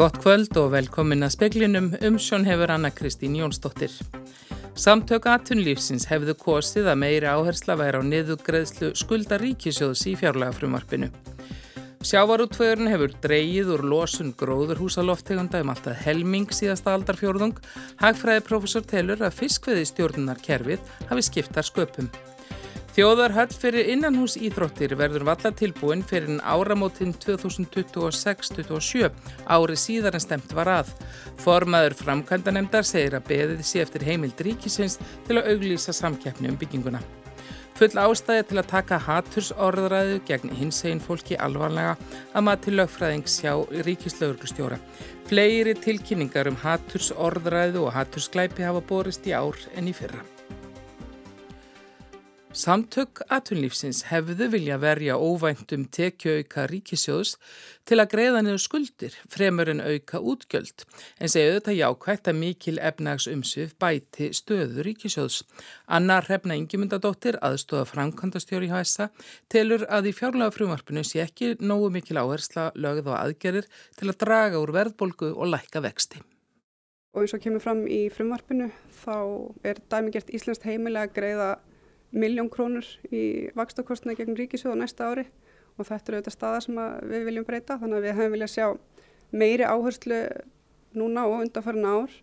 Gott kvöld og velkomin að speklinum umsjón hefur Anna Kristín Jónsdóttir. Samtök atunlífsins hefðu kosið að meiri áhersla væri á niðugreðslu skulda ríkisjóðs í fjárlega frumarpinu. Sjávarútvöðurinn hefur dreyið úr losun gróðurhúsaloftegunda um alltaf helming síðasta aldarfjörðung. Hagfræði profesor telur að fiskveði stjórnunar kerfið hafi skiptar sköpum. Þjóðarhöll fyrir innanhús íþróttir verður valla tilbúin fyrir áramótin 2026-27 ári síðar en stemt var að. Formaður framkvæmdanemdar segir að beðið sé eftir heimild ríkisins til að auglýsa samkeppni um bygginguna. Full ástæði til að taka hattursorðræðu gegn hinsegin fólki alvarlega að maður til lögfræðings hjá ríkislauglustjóra. Fleiri tilkynningar um hattursorðræðu og hattursklæpi hafa borist í ár en í fyrra. Samtök atunlífsins hefðu vilja verja óvæntum tekjuauka ríkisjóðs til að greiða niður skuldir fremur en auka útgjöld en segju þetta jákvægt að mikil efnagsumsvið bæti stöðu ríkisjóðs. Anna Hrefna Ingemyndadóttir, aðstofa framkvæmdastjóri í HSA, telur að í fjárlega frumarpinu sé ekki nógu mikil áhersla lögð og aðgerir til að draga úr verðbolgu og lækka vexti. Og eins og kemur fram í frumarpinu þá er dæmigert Íslands heimilega greiða miljón krónur í vakstakostnaði gegn ríkisjóð á næsta ári og þetta er auðvitað staða sem við viljum breyta þannig að við hefum viljað sjá meiri áherslu núna og undanfærin ár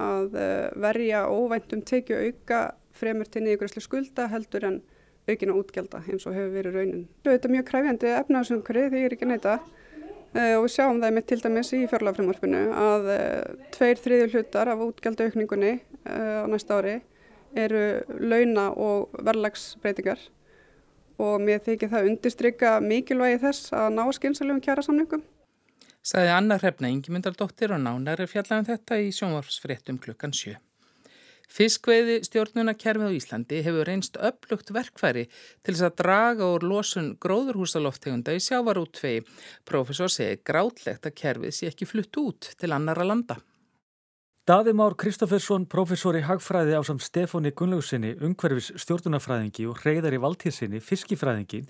að eh, verja óvæntum tekju auka fremur til niðugræslu skulda heldur en aukina útgelda eins og hefur verið raunin. Þetta er mjög kræfjandi efnaðsumkari því ég er ekki neyta uh, og við sjáum það með til dæmis í fjárlagfrimorfinu að uh, tveir þriðju hlutar af útgeldaukningunni á næsta ári eru launa og verðlagsbreytingar og mér þykir það undirstryka mikilvægi þess að ná skynsalöfum kjæra samningum. Saði Anna Hrefna Ingemyndardóttir og nánari fjallan um þetta í sjónvarsfréttum klukkan 7. Fiskveiði stjórnunarkerfið á Íslandi hefur reynst upplugt verkfæri til þess að draga úr losun gróðurhúsaloftegunda í sjávarútvegi. Profesor segi grátlegt að kerfið sé ekki flutt út til annara landa. Daði Már Kristófersson, professor í hagfræði á samt Stefóni Gunnlaugsinni, ungverfis stjórnunafræðingi og reyðar í valdtíðsinni, fiskifræðingi,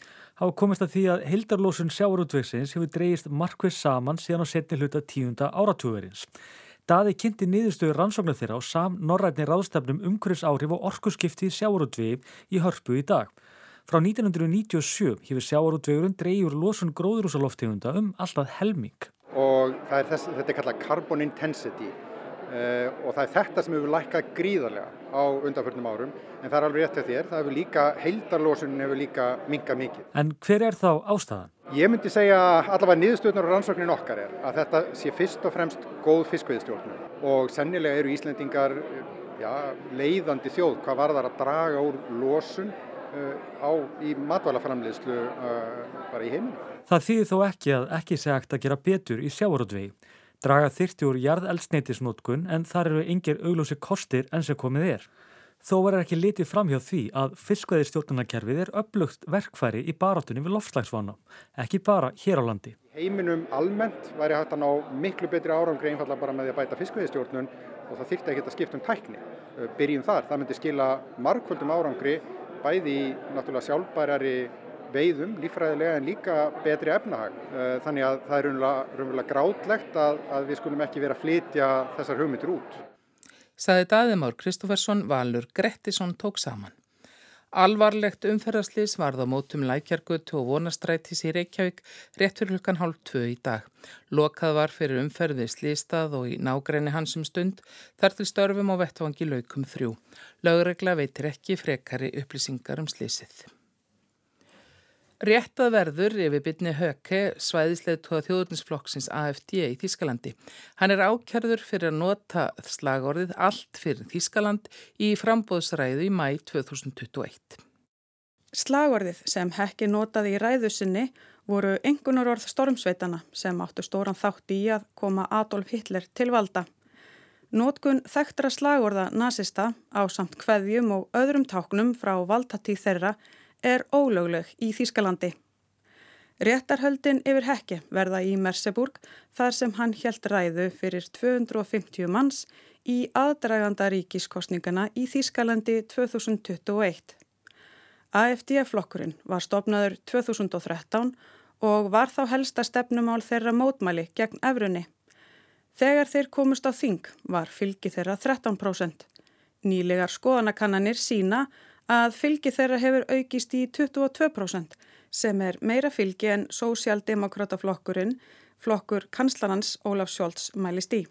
hafa komist að því að hildarlósun sjáurútvegsins hefur dreyist markveð saman síðan á setni hluta tíunda áratúverins. Daði kynnti niðurstöður rannsóknar þeirra á sam norrætni ráðstafnum umhverfis áhrif og orkusskipti sjáurútvegi í hörpu í dag. Frá 1997 hefur sjáurútvegurinn dreyjur lósun gróðrúsaloftegunda um alltaf helming. Og þess, þetta er kallað carbon intensity og það er þetta sem hefur lækkað gríðarlega á undanförnum árum en það er alveg rétt að þér, það hefur líka heildarlósunin hefur líka minkað mikið. En hver er þá ástæðan? Ég myndi segja allavega niðurstöðunar og rannsóknin okkar er að þetta sé fyrst og fremst góð fiskveiðstjórnum og sennilega eru Íslendingar já, leiðandi þjóð hvað var þar að draga úr lósun uh, á, í matvælaframleyslu bara í heiminu. Það þýðir þó ekki að ekki segja að gera betur í sjávarótvegi Draga þyrti úr jarðeldsneitisnótkun en þar eru yngir auglósi kostir enn sem komið er. Þó verður ekki litið fram hjá því að fiskveðistjórnarkerfið er upplugt verkfæri í barátunni við loftslagsvána, ekki bara hér á landi. Heiminum almennt væri hægt að ná miklu betri árangri einfallega bara með því að bæta fiskveðistjórnun og það þyrti ekki að skipta um tækni. Byrjum þar, það myndi skila margkvöldum árangri bæði í náttúrulega sjálfbærari veiðum lífræðilega en líka betri efnahag. Eh, þannig að það er raunverulega grátlegt að, að við skulum ekki vera að flytja þessar hugmyndir út. Saði Daðimár Kristófersson Valur Grettisson tók saman. Alvarlegt umferðarslýs varð á mótum lækjargötu og vonastrætis í Reykjavík rétt fyrir hlukan hálf tvö í dag. Lokað var fyrir umferði slýstað og í nágræni hansum stund þar til störfum og vettvangi laukum þrjú. Lögregla veitir ekki frekari upplýsingar um slýsið. Réttað verður yfir bytni höke svæðislega tóða þjóðurnisflokksins AFD í Þískalandi. Hann er ákjörður fyrir að nota slagorðið allt fyrir Þískaland í frambóðsræðu í mæ 2021. Slagorðið sem hekki notaði í ræðusinni voru engunar orð stormsveitana sem áttu stóran þátt í að koma Adolf Hitler til valda. Nótkun þekktra slagorða nazista á samt hveðjum og öðrum táknum frá valdatíð þeirra er ólögleg í Þýskalandi. Réttarhöldin yfir hekki verða í Merseburg þar sem hann helt ræðu fyrir 250 manns í aðdraganda ríkiskostningana í Þýskalandi 2021. AFD-flokkurinn var stopnaður 2013 og var þá helsta stefnumál þeirra mótmæli gegn efrunni. Þegar þeir komust á þing var fylgi þeirra 13%. Nýlegar skoðanakannanir sína að fylgi þeirra hefur aukist í 22% sem er meira fylgi en Sósialdemokrataflokkurinn, flokkur kanslarans Ólaf Sjólds mælist í.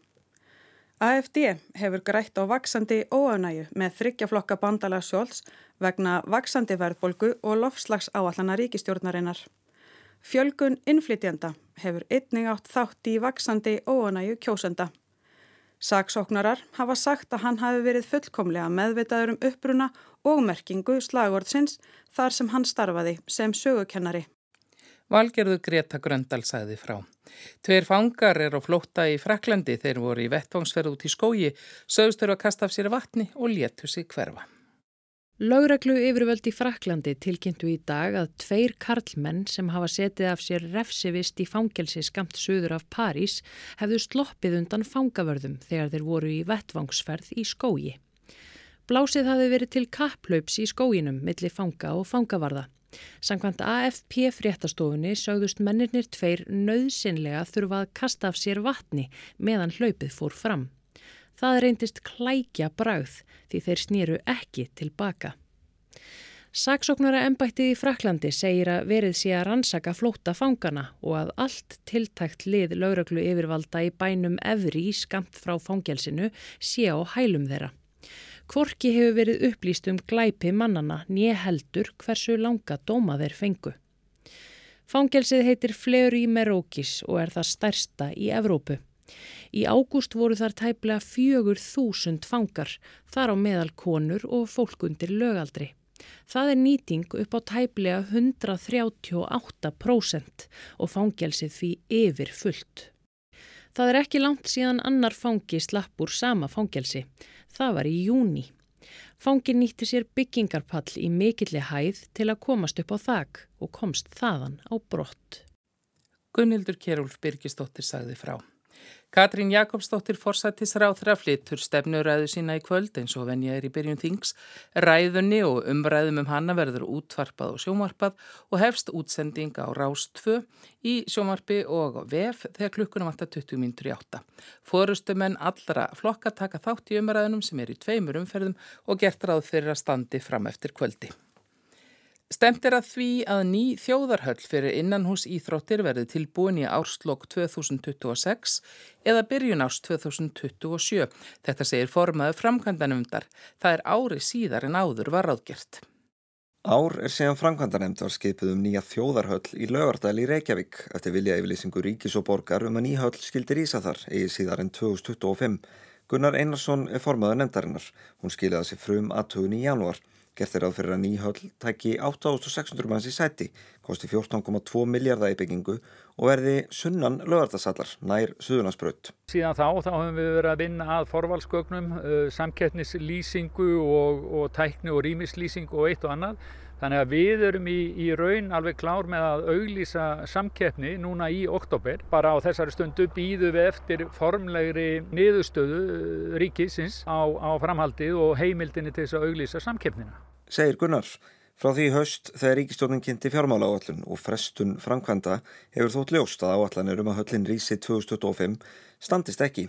AFD hefur grætt á vaksandi óanægu með þryggjaflokka bandala Sjólds vegna vaksandi verðbolgu og lofslags áallana ríkistjórnarinnar. Fjölgun innflytjanda hefur einning átt þátt í vaksandi óanægu kjósenda. Saksóknarar hafa sagt að hann hafi verið fullkomlega meðvitaður um uppbruna og merkingu slagordsins þar sem hann starfaði sem sögukennari. Valgerður Greta Gröndal sagði frá. Tveir fangar er á flótta í Fraklandi þeir voru í vettvangsferð út í skógi, sögustur að kasta af sér vatni og léttu sig hverfa. Lágreglu yfirvöld í Fraklandi tilkynntu í dag að tveir karlmenn sem hafa setið af sér refsivist í fangelsi skamt söður af París hefðu sloppið undan fangavörðum þegar þeir voru í vettvangsferð í skógi. Blásið hafi verið til kapplaups í skóginum millir fanga og fangavarða. Sankvæmt AFP fréttastofunni sögðust mennirnir tveir nöðsynlega þurfa að kasta af sér vatni meðan hlaupið fór fram. Það reyndist klækja brauð því þeir snýru ekki tilbaka. Saksóknara ennbættið í Fraklandi segir að verið sé að rannsaka flóta fangana og að allt tiltækt lið lauröglu yfirvalda í bænum Evri skamt frá fangelsinu sé á hælum þeirra. Kvorki hefur verið upplýst um glæpi mannana nýje heldur hversu langa dóma þeir fengu. Fangelsið heitir Fleur í Merókis og er það stærsta í Evrópu. Í ágúst voru þar tæplega fjögur þúsund fangar, þar á meðal konur og fólk undir lögaldri. Það er nýting upp á tæplega 138% og fangelsið því yfir fullt. Það er ekki langt síðan annar fangi slapp úr sama fangelsi. Það var í júni. Fangin nýtti sér byggingarpall í mikilli hæð til að komast upp á þak og komst þaðan á brott. Gunnildur Kjærúlf Birgisdóttir sagði frá. Katrín Jakobsdóttir forsættis ráþra flyttur stefnuræðu sína í kvöld eins og venja er í byrjun þings. Ræðunni og umræðum um hanna verður útvarpað og sjómarpað og hefst útsending á Rástfö í sjómarpi og VF þegar klukkunum alltaf 20 mintur í átta. Fórustumenn allra flokka taka þátt í umræðunum sem er í tveimur umferðum og gert ráð fyrir að standi fram eftir kvöldi. Stemt er að því að ný þjóðarhöll fyrir innanhús íþróttir verði tilbúin í árslokk 2026 eða byrjun árs 2027. Þetta segir formaðu framkvæmdanumdar. Það er ári síðar en áður var ráðgjert. Ár er síðan framkvæmdanemnd var skipið um nýja þjóðarhöll í lögardæl í Reykjavík eftir vilja yfirlýsingu ríkis og borgar um að nýja höll skildir ísa þar eigi síðar en 2025. Gunnar Einarsson er formaðu nefndarinnar. Hún skiljaði sig frum aðtugun í janúar. Gert er á fyrir að nýhöll tæki 8.600 manns í sæti, kosti 14,2 miljardar í byggingu og verði sunnan lögardasallar nær Suðurlandsbröð. Síðan þá, þá höfum við verið að vinna að forvalsgögnum, uh, samkettnislýsingu og, og tækni og rýmislýsingu og eitt og annað. Þannig að við erum í, í raun alveg klár með að auglýsa samkeppni núna í oktober. Bara á þessari stundu býðu við eftir formlegri niðurstöðu ríkisins á, á framhaldið og heimildinni til þess að auglýsa samkeppnina segir Gunnar. Frá því höst þegar ríkistjónin kynnti fjármála áallun og frestun framkvæmda hefur þótt ljóst að áallanir um að höllin rísi 2025 standist ekki.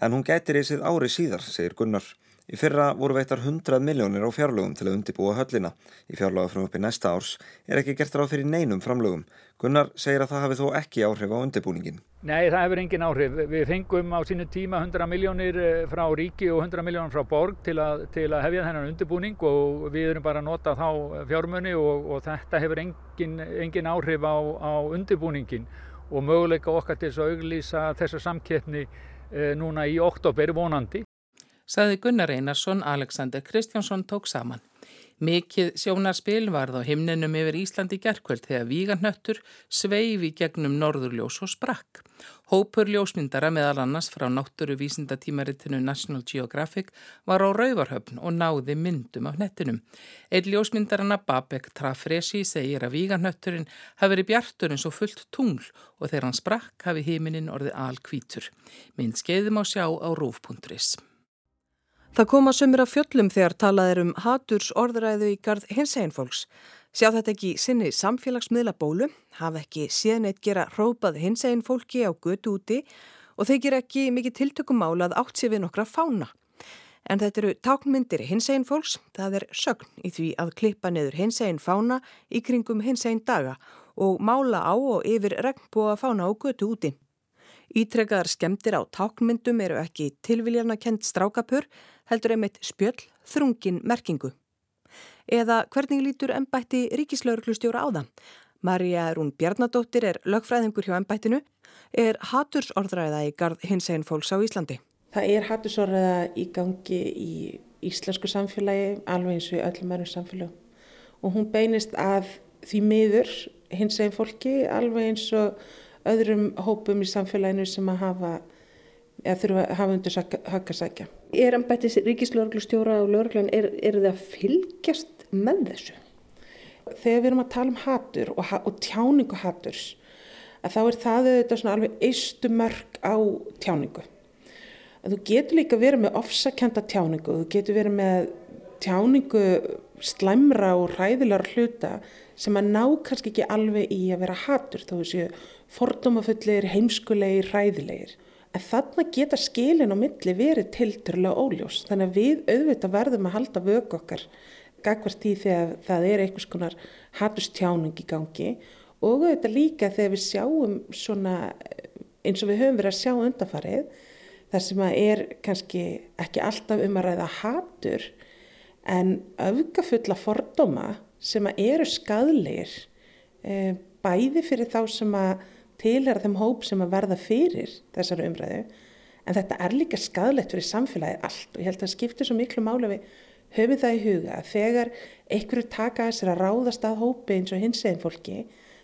En hún gæti reysið ári síðar, segir Gunnar. Í fyrra voru veittar 100 miljónir á fjárlögum til að undibúa höllina. Í fjárlögafrumöppi næsta árs er ekki gert ráð fyrir neinum framlögum. Gunnar segir að það hafi þó ekki áhrif á undibúningin. Nei, það hefur engin áhrif. Við fengum á sínu tíma 100 miljónir eh, frá ríki og 100 miljónir frá borg til að, til að hefja þennan undibúning og við erum bara að nota þá fjármunni og, og þetta hefur engin, engin áhrif á, á undibúningin og möguleika okkar til að auglýsa þessa samkeppni eh, núna í oktober vonandi saði Gunnar Einarsson, Alexander Kristjánsson tók saman. Mikið sjónarspil varð á himninum yfir Íslandi gerkvöld þegar vígarnöttur sveifi gegnum norðurljós og sprakk. Hópur ljósmyndara meðal annars frá náttúru vísindatímaritinu National Geographic var á Rauvarhöfn og náði myndum af nettinum. Einn ljósmyndarana Babek Trafresi segir að vígarnötturinn hafi verið bjartur eins og fullt tungl og þegar hann sprakk hafi himinin orðið alkvítur. Mynd skeiðum á sjá á rúf.is. Það koma sömur af fjöllum þegar talað er um haturs orðræðu í gard hins einn fólks. Sjá þetta ekki sinni samfélagsmiðla bólu, hafa ekki síðan eitt gera hrópað hins einn fólki á götu úti og þeir ekki mikið tiltökumál að átt sér við nokkra fána. En þetta eru táknmyndir hinsegin fólks, það er sögn í því að klippa neður hinsegin fána í kringum hinsegin daga og mála á og yfir regnbúa fána og götu úti. Ítrekkaðar skemdir á táknmyndum eru ekki tilviljarna kent strákapur, heldur einmitt spjöll, þrungin merkingu. Eða hvernig lítur ennbætti ríkislauruglustjóra á það? Marja Rún Bjarnadóttir er lögfræðingur hjá ennbættinu, er hatursorðræða í gard hinsegin fólks á Íslandi. Það er hattusorða í gangi í íslensku samfélagi, alveg eins og í öllum öðrum samfélagum og hún beinist að því miður hins eginn fólki, alveg eins og öðrum hópum í samfélaginu sem að hafa, eða þurfa að hafa undir hakasækja. Er ennbættis ríkislauglustjóra og lauruglan, er, er það að fylgjast með þessu? Þegar við erum að tala um hattur og, og tjáningu hatturs, að þá er það auðvitað svona alveg eistu mörg á tjáningu En þú getur líka verið með ofsakenda tjáningu, þú getur verið með tjáningu slæmra og ræðilegar hluta sem að ná kannski ekki alveg í að vera hatur, þá séu fordómafullir, heimskulegir, ræðilegir. En þarna geta skilin á milli verið tilturlega óljós. Þannig að við auðvitað verðum að halda vöku okkar gagvart í þegar það er einhvers konar hatustjáning í gangi og auðvitað líka þegar við sjáum svona eins og við höfum verið að sjá undafarið þar sem að er kannski ekki alltaf um að ræða hatur en auðgafulla fordóma sem að eru skadleir e, bæði fyrir þá sem að tilhera þeim hóp sem að verða fyrir þessar umræðu en þetta er líka skadlegt fyrir samfélagið allt og ég held að það skiptir svo miklu máli við höfum það í huga að þegar einhverju taka þessar að ráðast að hópi eins og hins eginn fólki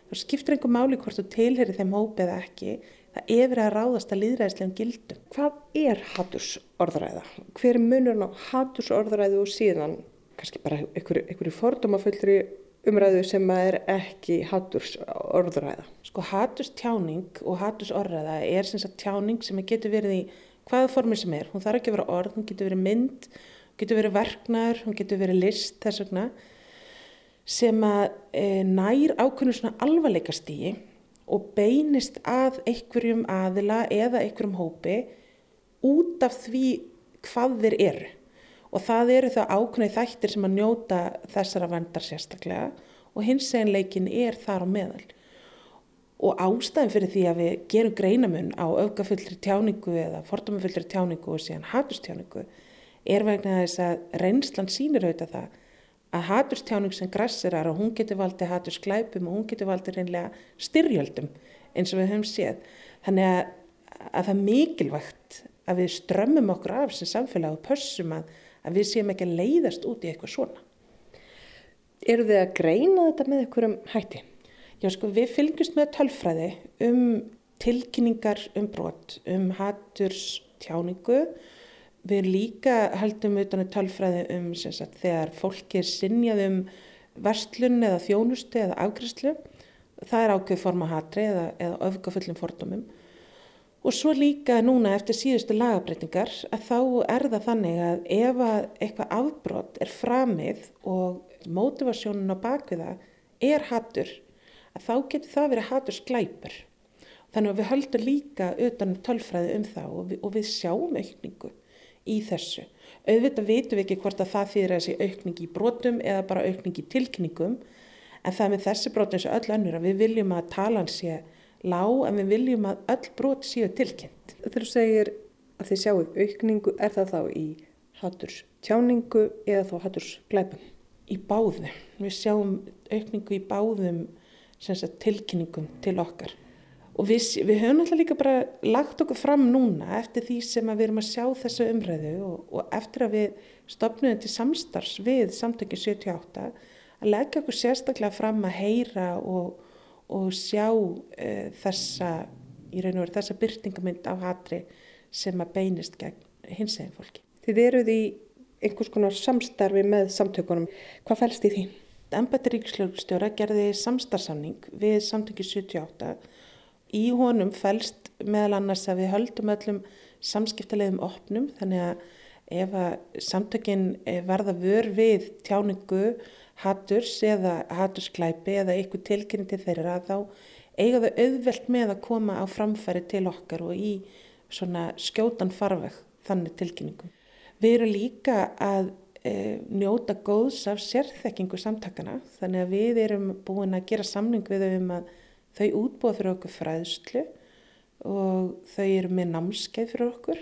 þá skiptir einhver máli hvort þú tilheri þeim hópi eða ekki það verið að ráðast að líðræðislegum gildum. Hvað er hattusorðræða? Hver er munurinn á hattusorðræðu og síðan kannski bara einhverju fordómafullri umræðu sem er ekki hattusorðræða? Sko hattustjáning og hattusorðræða er sem sagt tjáning sem getur verið í hvaða formi sem er. Hún þarf ekki að vera orð, hún getur verið mynd, hún getur verið verknar, hún getur verið list þess vegna sem að e, nær ákveðinu svona alvarleika stíi og beinist að einhverjum aðila eða einhverjum hópi út af því hvað þeir eru. Og það eru það ákveðið þættir sem að njóta þessara vendar sérstaklega og hins eginleikin er þar á meðal. Og ástæðin fyrir því að við gerum greinamun á aukafullri tjáningu eða fordómafullri tjáningu og síðan hatustjáningu er vegna þess að reynslan sínir auðvitað það að haturstjáning sem grassirar og hún getur valdið hatursklæpum og hún getur valdið reynlega styrjöldum eins og við höfum séð. Þannig að, að það er mikilvægt að við strömmum okkur af sem samfélag og pössum að, að við séum ekki að leiðast út í eitthvað svona. Eru þið að greina þetta með einhverjum hætti? Já sko við fylgjumst með tölfræði um tilkynningar um brot, um haturstjáningu Við líka heldum utan að um tölfræði um sagt, þegar fólki er sinjað um verslun eða þjónustu eða afgriðslu. Það er ákveð forma hatri eða, eða öfgafullum fordómum. Og svo líka núna eftir síðustu lagabreitingar að þá er það þannig að ef að eitthvað afbrott er framið og mótivasjónun á bakviða er hattur, að þá getur það verið hattur sklæpur. Þannig að við höldum líka utan um tölfræði um það og við, og við sjáum aukningu í þessu. Auðvitað vitum við ekki hvort að það að þessi aukning í brotum eða bara aukning í tilkynningum en það með þessi brot eins og öll önnur að við viljum að talan sé lág en við viljum að öll brot séu tilkynnt. Þegar þú segir að þið sjáu aukningu, er það þá í hatturs tjáningu eða þá hatturs glæpum? Í báðum. Við sjáum aukningu í báðum tilkynningum til okkar. Og við, við höfum alltaf líka bara lagt okkur fram núna eftir því sem við erum að sjá þessu umræðu og, og eftir að við stopnum til samstarfs við samtökið 78 að leggja okkur sérstaklega fram að heyra og, og sjá uh, þessa, í raun og veru þessa byrtingamind af hatri sem að beinist gegn hins eginn fólki. Þið eruð í einhvers konar samstarfi með samtökunum. Hvað fælst í því? Embættir Ríkslögstjóra gerði samstarfsamning við samtökið 78 í honum fælst meðal annars að við höldum öllum samskiptalegum opnum þannig að ef að samtökinn eh, verða vör við tjáningu hatturs eða hattursklæpi eða eitthvað tilkynning til þeirra þá eiga þau auðvelt með að koma á framfæri til okkar og í svona skjótan farveg þannig tilkynningum. Við erum líka að e, njóta góðs af sérþekkingu samtakana þannig að við erum búin að gera samning við þau um að þau útbúa fyrir okkur fræðslu og þau eru með námskeið fyrir okkur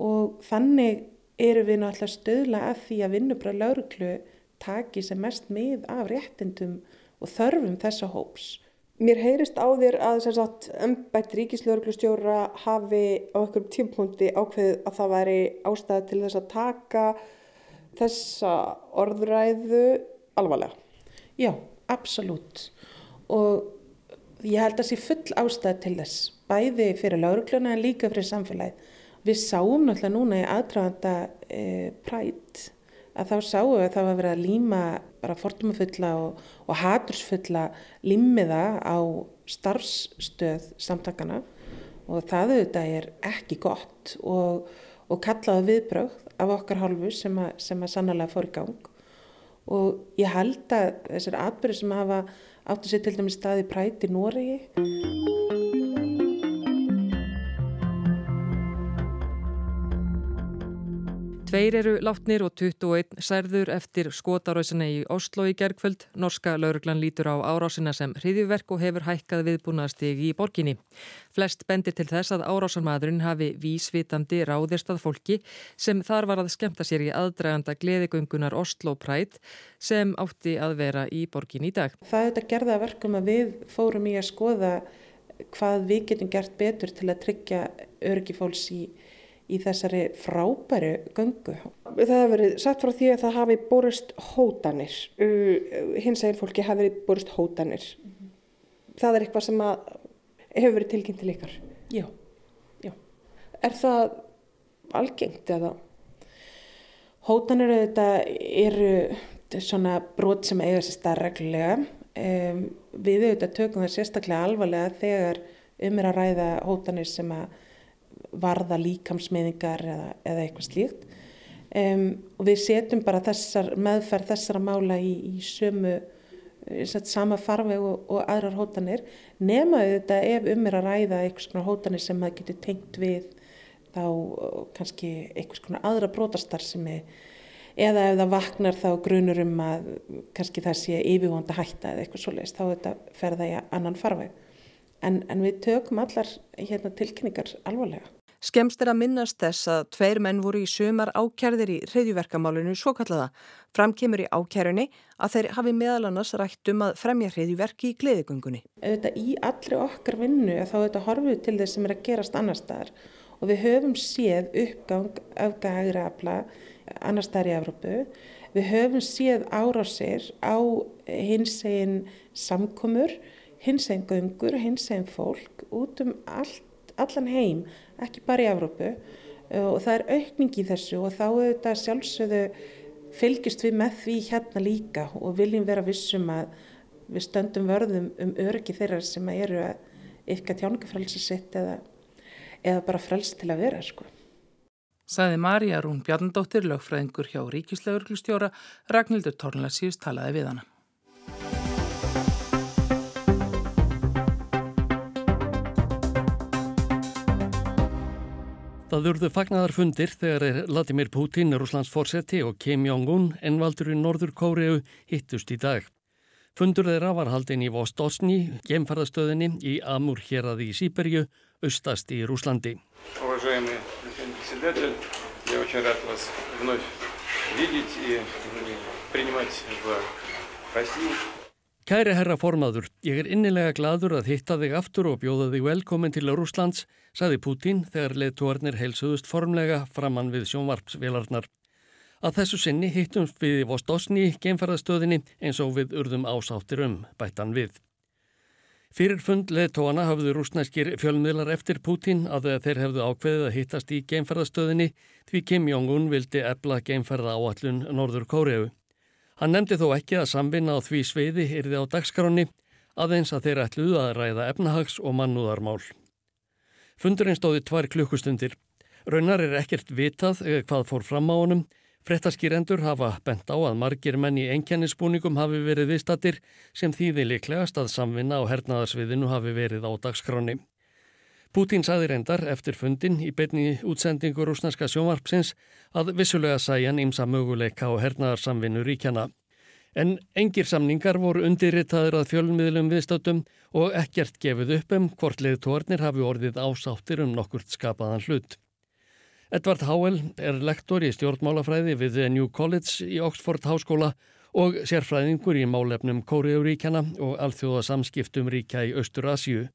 og þannig eru við náttúrulega stöðla að því að vinnubra lauruglu taki sem mest mið af réttindum og þörfum þessa hóps. Mér heyrist á þér að ennbætt ríkislauruglustjóra hafi á einhverjum tímpunkti ákveðið að það væri ástæði til þess að taka þessa orðræðu alvarlega. Já, absolutt. Og ég held að það sé full ástæði til þess, bæði fyrir laurugluna en líka fyrir samfélagið. Við sáum náttúrulega núna í aðdraganda e, prætt að þá sáum við að það var verið að líma bara fortumafulla og, og hatursfulla límiða á starfsstöð samtakana og það auðvitað er ekki gott og, og kallaði viðbröð af okkar hálfu sem að, sem að sannlega fór í gang. Og ég held að þessar atbyrði sem hafa áttu sér til dæmis staði prætt í Tveir eru látnir og 21 særður eftir skotarásinna í Oslo í gergföld. Norska lauruglan lítur á árásina sem hriðjuverk og hefur hækkað viðbúnaðstegi í borginni. Flest bendir til þess að árásarmadurinn hafi vísvitandi ráðist að fólki sem þar var að skemta sér í aðdraganda gleðigöngunar Oslo Pride sem átti að vera í borginni í dag. Það er þetta gerða verkum að við fórum í að skoða hvað við getum gert betur til að tryggja öryggi fólks í í þessari frábæru göngu. Það hefur verið sagt frá því að það hafi borist hótanir, hins eginn fólki hafi verið borist hótanir. Mm -hmm. Það er eitthvað sem hefur verið tilkynnt til ykkar? Já. Já. Er það algengt eða? Hótanir eru svona brot sem eiga sér stað reglulega. Um, við auðvitað tökum það sérstaklega alvarlega þegar um er að ræða hótanir sem að varða líkamsmiðingar eða, eða eitthvað slíkt. Um, og við setjum bara þessar meðferð þessara mála í, í sömu eh, sama farveg og, og aðrar hótanir. Nema þetta ef um er að ræða eitthvað svona hótanir sem maður getur tengt við þá kannski eitthvað svona aðra brotastar sem er eða ef það vaknar þá grunur um að kannski það sé yfirvonda hætta eða eitthvað svoleiðist þá þetta ferða í annan farveg. En, en við tökum allar hérna, tilkynningar alvarlega. Skemst er að minnast þess að tveir menn voru í sömar ákjærðir í reyðjuverkamálinu svokallaða. Framkemur í ákjærunni að þeir hafi meðal annars rætt um að fremja reyðjuverki í gleðigöngunni. Þetta í allri okkar vinnu þá þetta horfið til þess sem er að gerast annar staðar og við höfum séð uppgang afgæðri afla annar staðar í Evrópu. Við höfum séð árásir á hins eginn samkomur, hins eginn göngur, hins eginn fólk út um allt, allan heim ekki bara í Evrópu og það er aukning í þessu og þá er þetta sjálfsögðu fylgist við með því hérna líka og viljum vera vissum að við stöndum vörðum um öryggi þeirra sem eru að yfka tjáningafrælsi sitt eða, eða bara fræls til að vera sko. Saði Marja Rún Bjarnadóttir, lögfræðingur hjá Ríkislauglustjóra, Ragnhildur Tornlarsíus talaði við hana. Það urðu fagnæðarfundir þegar er Vladimir Putin, Rúslands fórseti og Kim Jong-un, ennvaldur í Norður Kóriu, hittust í dag. Fundur þeirra var haldin í Vostosni, gemfarðastöðinni í Amur héradi í Sýberju, austast í Rúslandi. Kæri herra formaður, ég er innilega gladur að hitta þig aftur og bjóða þig velkomin til Rúslands, saði Pútín þegar leðtúarnir heilsuðust formlega framann við sjónvarpsvélarnar. Að þessu sinni hittumst við í Vostosni, geimferðastöðinni, eins og við urðum ásáttir um, bættan við. Fyrir fund leðtóana hafðu rúsnæskir fjölmiðlar eftir Pútín að þeir hefðu ákveðið að hittast í geimferðastöðinni því Kim Jong-un vildi ebla geimferða áallun Norður Kóreu. Hann nefndi þó ekki að samvinna á því sveiði yrði á dagskráni aðeins að þeir ætluðu að ræða efnahags og mannúðarmál. Fundurinn stóði tvær klukkustundir. Raunar er ekkert vitað eða hvað fór fram á honum. Frettaskýrendur hafa bent á að margir menn í enkennisbúningum hafi verið viðstattir sem þýði liklegast að samvinna á hernaðarsviðinu hafi verið á dagskráni. Putin saði reyndar eftir fundin í beinni útsendingu rúsnarska sjónvarpsins að vissulega sæjan ímsa möguleika og hernaðarsamvinnu ríkjana. En engir samningar voru undirritaður að fjölmiðlum viðstöldum og ekkert gefið upp um hvort leiðtórnir hafi orðið ásáttir um nokkurt skapaðan hlut. Edvard Howell er lektor í stjórnmálafræði við New College í Oxford Háskóla og sérfræðingur í málefnum Kóriuríkjana og alþjóða samskiptum ríkja í Östur-Asju.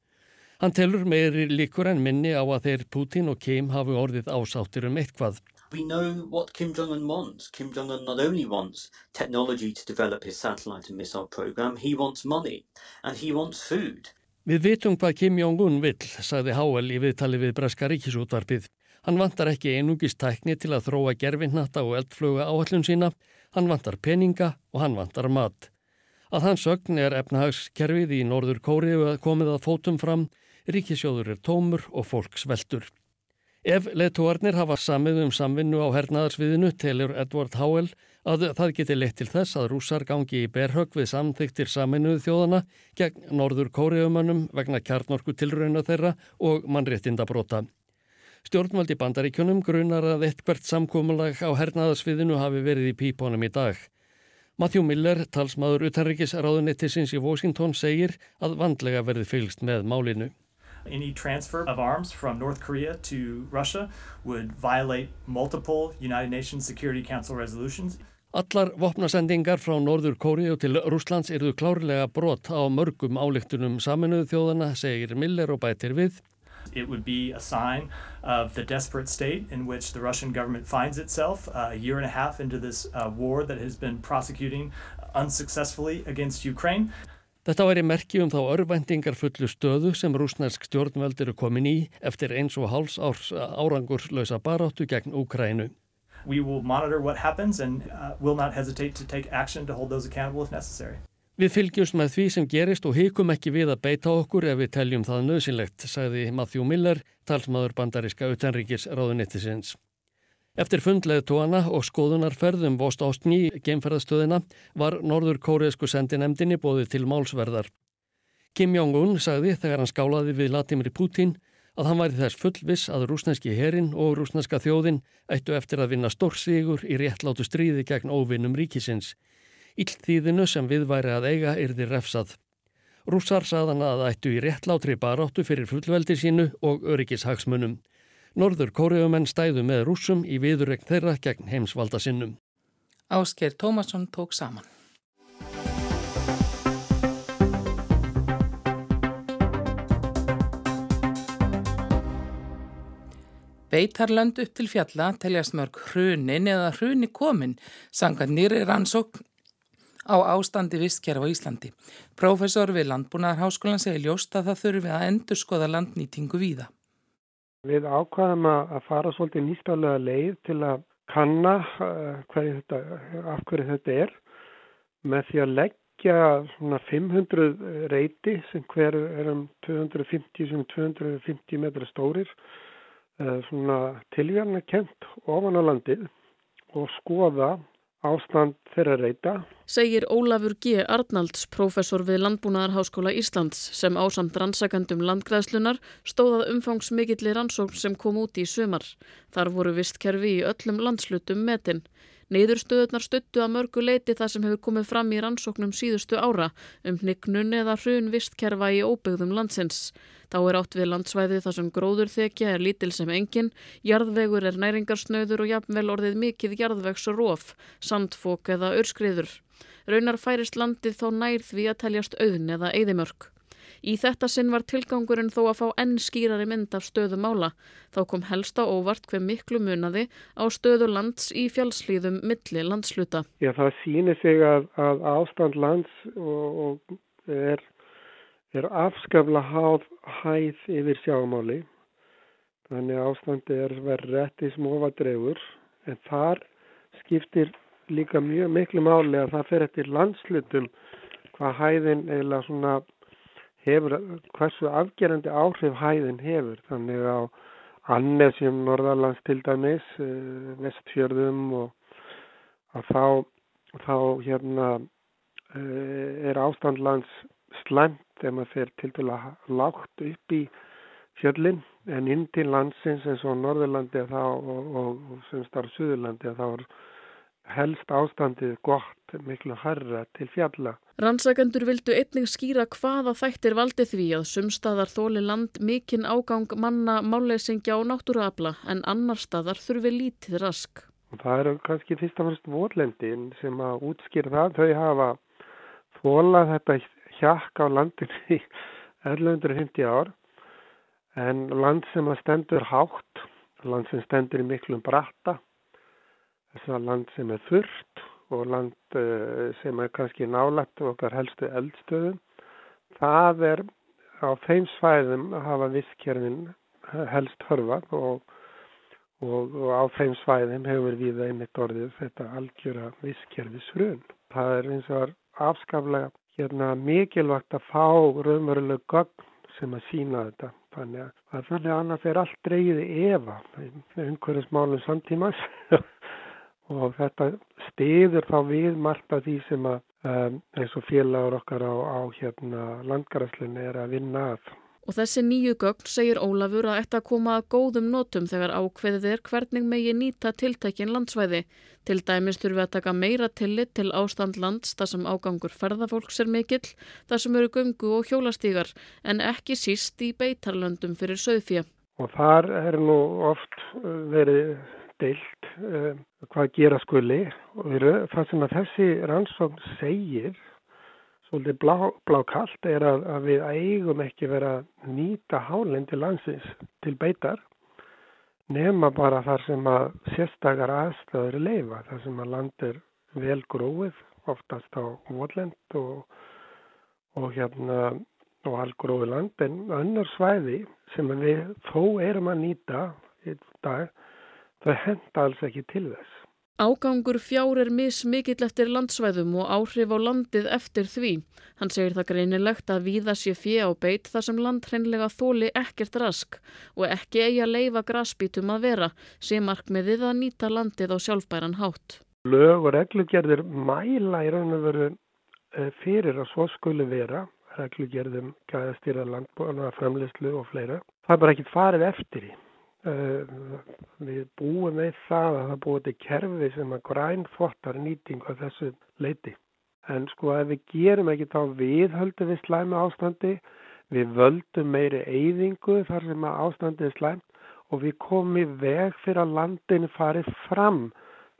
Hann telur meiri líkur en minni á að þeir Putin og Kim hafi orðið ásáttir um eitthvað. We know what Kim Jong-un wants. Kim Jong-un not only wants technology to develop his satellite and missile program, he wants money and he wants food. Við vitum hvað Kim Jong-un vill, sagði Háel í viðtali við Breska ríkisútvarpið. Hann vantar ekki einungist tækni til að þróa gerfinnatta og eldfluga áhallun sína, hann vantar peninga og hann vantar mat. Að hans ögn er efnahagskerfið í Norður Kóriðu komið að fótum fram ríkisjóður er tómur og fólk sveltur. Ef leðtúarnir hafa samið um samvinnu á hernaðarsviðinu telur Edward Howell að það geti leitt til þess að rúsar gangi í berhögg við samþyktir saminuðu þjóðana gegn norður kóriðumannum vegna kjarnorku tilrauna þeirra og mannréttinda brota. Stjórnvaldi bandaríkjunum grunar að eitthvert samkómulag á hernaðarsviðinu hafi verið í pípunum í dag. Matthew Miller, talsmaður utanrikisráðunettisins í Washington, segir að vandlega verði fylgst með málinu. Any transfer of arms from North Korea to Russia would violate multiple United Nations Security Council resolutions. Allar vopnasendingar frá Norður Kóriu til Rúslands eruðu klárlega brot á mörgum álíktunum saminuðu þjóðana, segir Miller og bætir við. It would be a sign of the desperate state in which the Russian government finds itself uh, a year and a half into this uh, war that has been prosecuting unsuccessfully against Ukraine. Þetta væri merki um þá örvendingar fullu stöðu sem rúsnarsk stjórnveld eru komin í eftir eins og háls árs árangurslösa baráttu gegn Úkrænu. We will monitor what happens and uh, will not hesitate to take action to hold those accountable if necessary. Við fylgjumst með því sem gerist og hikum ekki við að beita okkur ef við teljum það nöðsynlegt, sagði Matthew Miller, talsmaður bandaríska utanríkis ráðunittisins. Eftir fundleið tóana og skoðunarferðum Vost Ástni geimferðastöðina var norður kóriðsku sendinemdini bóðið til málsverðar. Kim Jong-un sagði þegar hann skálaði við Latimri Putin að hann væri þess fullviss að rúsneski herin og rúsneska þjóðin ættu eftir að vinna stórsígur í réttlátu stríði gegn óvinnum ríkisins. Ílltíðinu sem við væri að eiga yrði refsað. Rússar saðan að ættu í réttlátri baráttu fyrir fullveldi sínu og öryggishagsmunum. Norður kóriumenn stæðu með rúsum í viðurregn þeirra gegn heimsvalda sinnum. Ásker Tómasson tók saman. Beitarlönd upp til fjalla teljast mörg hrunin eða hruni komin sanga nýri rannsókn á ástandi vistkerf á Íslandi. Profesor við Landbúnaðarháskólan segir ljóst að það þurfi að endur skoða landnýtingu víða. Við ákvaðum að fara svolítið nýstálega leið til að kanna uh, þetta, af hverju þetta er. Með því að leggja svona 500 reyti sem hver er um 250 sem 250 metra stórir uh, svona tilvíðarna kent ofan á landið og skoða ástand þeirra reyta. Segir Ólafur G. Arnalds, professor við Landbúnaðarháskóla Íslands sem ásamt rannsakandum landgræðslunar stóðað umfangsmikillir rannsókn sem kom út í sömar. Þar voru vistkerfi í öllum landslutum metin. Neiðurstöðunar stuttu að mörgu leiti það sem hefur komið fram í rannsóknum síðustu ára um hnygnun eða hrun vistkerfa í óbyggðum landsins. Þá er átt við landsvæði þar sem gróðurþekja er lítil sem engin, jarðvegur er næringarsnöður og jafnvel orðið mikið jarðvegs og róf, sandfók eða örskriður. Raunar færist landið þó nær því að teljast auðn eða eigðimörk. Í þetta sinn var tilgangurinn þó að fá enn skýrari mynd af stöðu mála. Þá kom helst á óvart hver miklu munaði á stöðu lands í fjálslíðum milli landsluta. Já, það sýnir sig að, að ástand lands og, og er, er afskafla háð hæð yfir sjámáli. Þannig að ástandi er verið rétt í smófa drefur en þar skiptir líka mjög miklu máli að það fer eftir landslutum hvað hæðin eða svona hefur, hversu afgerandi áhrif hæðin hefur. Þannig á Annesjum, Norðalands til dæmis, eh, Vestfjörðum og að þá, þá hérna eh, er ástandlands slemt ef maður fer til dæla lágt upp í fjöllin en inn til landsins eins og Norðurlandi þá, og, og, og sem starf Suðurlandi þá er helst ástandið gott miklu harra til fjalla. Rannsakendur vildu einnig skýra hvaða þættir valdi því að sumstaðar þóli land mikinn ágang manna máleysingja og náttúruabla en annar staðar þurfi lítið rask. Það eru kannski fyrst og fyrst votlendin sem að útskýra það. Þau hafa þólað þetta hjakk á landinu í 1150 ár en land sem að stendur hátt, land sem stendur í miklum bratta þess að land sem er þurft og land eh, sem er kannski nálægt okkar helstu eldstöðum. Það er á þeim svæðum að hafa visskerfin helst hörfað og, og, og á þeim svæðum hefur við einmitt orðið þetta algjöra visskerfisrun. Það er eins og afskaflega hérna, mikilvægt að fá raunveruleg gögn sem að sína þetta. Þannig að þannig að annars er allt dreyði efa einhverjum smálum samtímas og þetta stiður þá við margt af því sem að um, eins og félagur okkar á, á hérna landgræslinu er að vinna að. Og þessi nýju gögn segir Ólafur að þetta koma að góðum notum þegar ákveðið er hvernig megi nýta tiltækin landsvæði. Til dæmis þurfum við að taka meira tillit til ástand lands þar sem ágangur ferðafólks er mikill, þar sem eru gungu og hjólastígar en ekki síst í beitarlöndum fyrir söðfjö. Og þar er nú oft verið deilt um, hvað gera skuli. Og það sem að þessi rannsókn segir svolítið blá, blákallt er að, að við eigum ekki vera að nýta hálendi landsins til beitar nema bara þar sem að sérstakar aðstöður leifa, þar sem að land er vel gróið, oftast á votlend og, og hérna og algróið land. En önnur svæði sem við þó erum að nýta í dag það henda alls ekki til þess. Ágangur fjár er mismikill eftir landsvæðum og áhrif á landið eftir því. Hann segir það greinilegt að víða sé fjö á beit þar sem land hreinlega þóli ekkert rask og ekki eigi að leifa grasbítum að vera sem markmiðið að nýta landið á sjálfbæran hátt. Lög og reglugerðir mæla í raun og veru eh, fyrir að svo skuli vera, reglugerðum gæðastýra landbúna, framleyslu og fleira. Það er bara ekki farið eftir í. Eh, við búum með það að það búið til kerfi sem að grænfottar nýtingu að þessu leiti. En sko ef við gerum ekki þá viðhöldu við slæmi ástandi, við völdum meiri eyðingu þar sem að ástandi er slæmt og við komum í veg fyrir að landin farið fram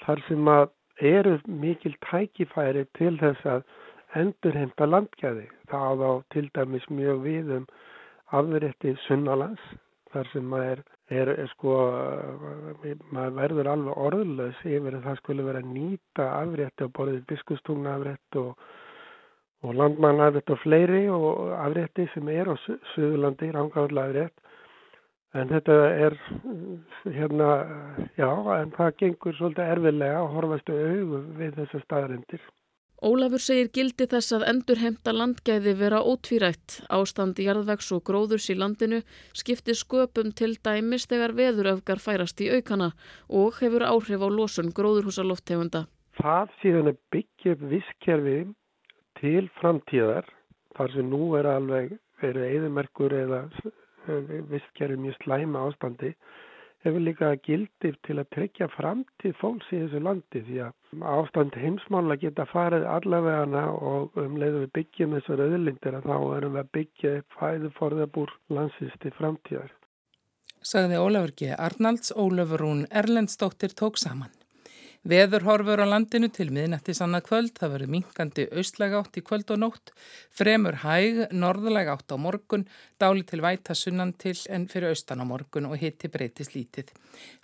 þar sem að eru mikil tækifæri til þess að endurheimta landgæði. Það á til dæmis mjög við um afrétti sunnalands þar sem maður er, er sko, maður verður alveg orðlös yfir að það skulle vera nýta afrétti á borðið biskustungna afrétt og, og landmann afrétt og fleiri og afrétti sem er á Suðurlandi, rángáðurlega afrétt. En þetta er, hérna, já, en það gengur svolítið erfilega að horfastu auðu við þessar staðarindir. Ólafur segir gildi þess að endurhemta landgæði vera ótvírætt. Ástand jarðvegs og gróðurs í landinu skiptir sköpum til dæmis þegar veðuröfgar færast í aukana og hefur áhrif á losun gróðurhúsaloftegunda. Það síðan er byggjum visskerfi til framtíðar þar sem nú er alveg verið eðumerkur eða visskerfi mjög slæma ástandi hefur líka gildir til að tryggja framtíð fólks í þessu landi því að ástand heimsmála geta farið allavegana og um leiðu við byggjum þessar öðlindir að þá erum við að byggja fæðu forðabúr landsins til framtíðar. Sagði Ólafur G. Arnalds, Ólafur Rún Erlendstóttir tók saman. Veðurhorfur á landinu til miðnættis annað kvöld, það verður minkandi austlæg átt í kvöld og nótt, fremur hæg, norðlæg átt á morgun, dáli til væta sunnan til en fyrir austan á morgun og hitti breytist lítið.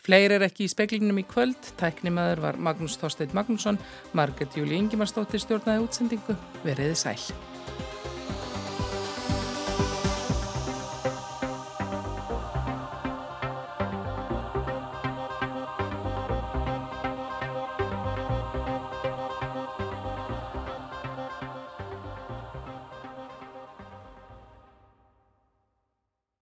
Fleiri er ekki í speklinum í kvöld, tæknimaður var Magnús Þorsteit Magnússon, Marget Júli Ingimarsdóttir stjórnaði útsendingu, veriði sæl.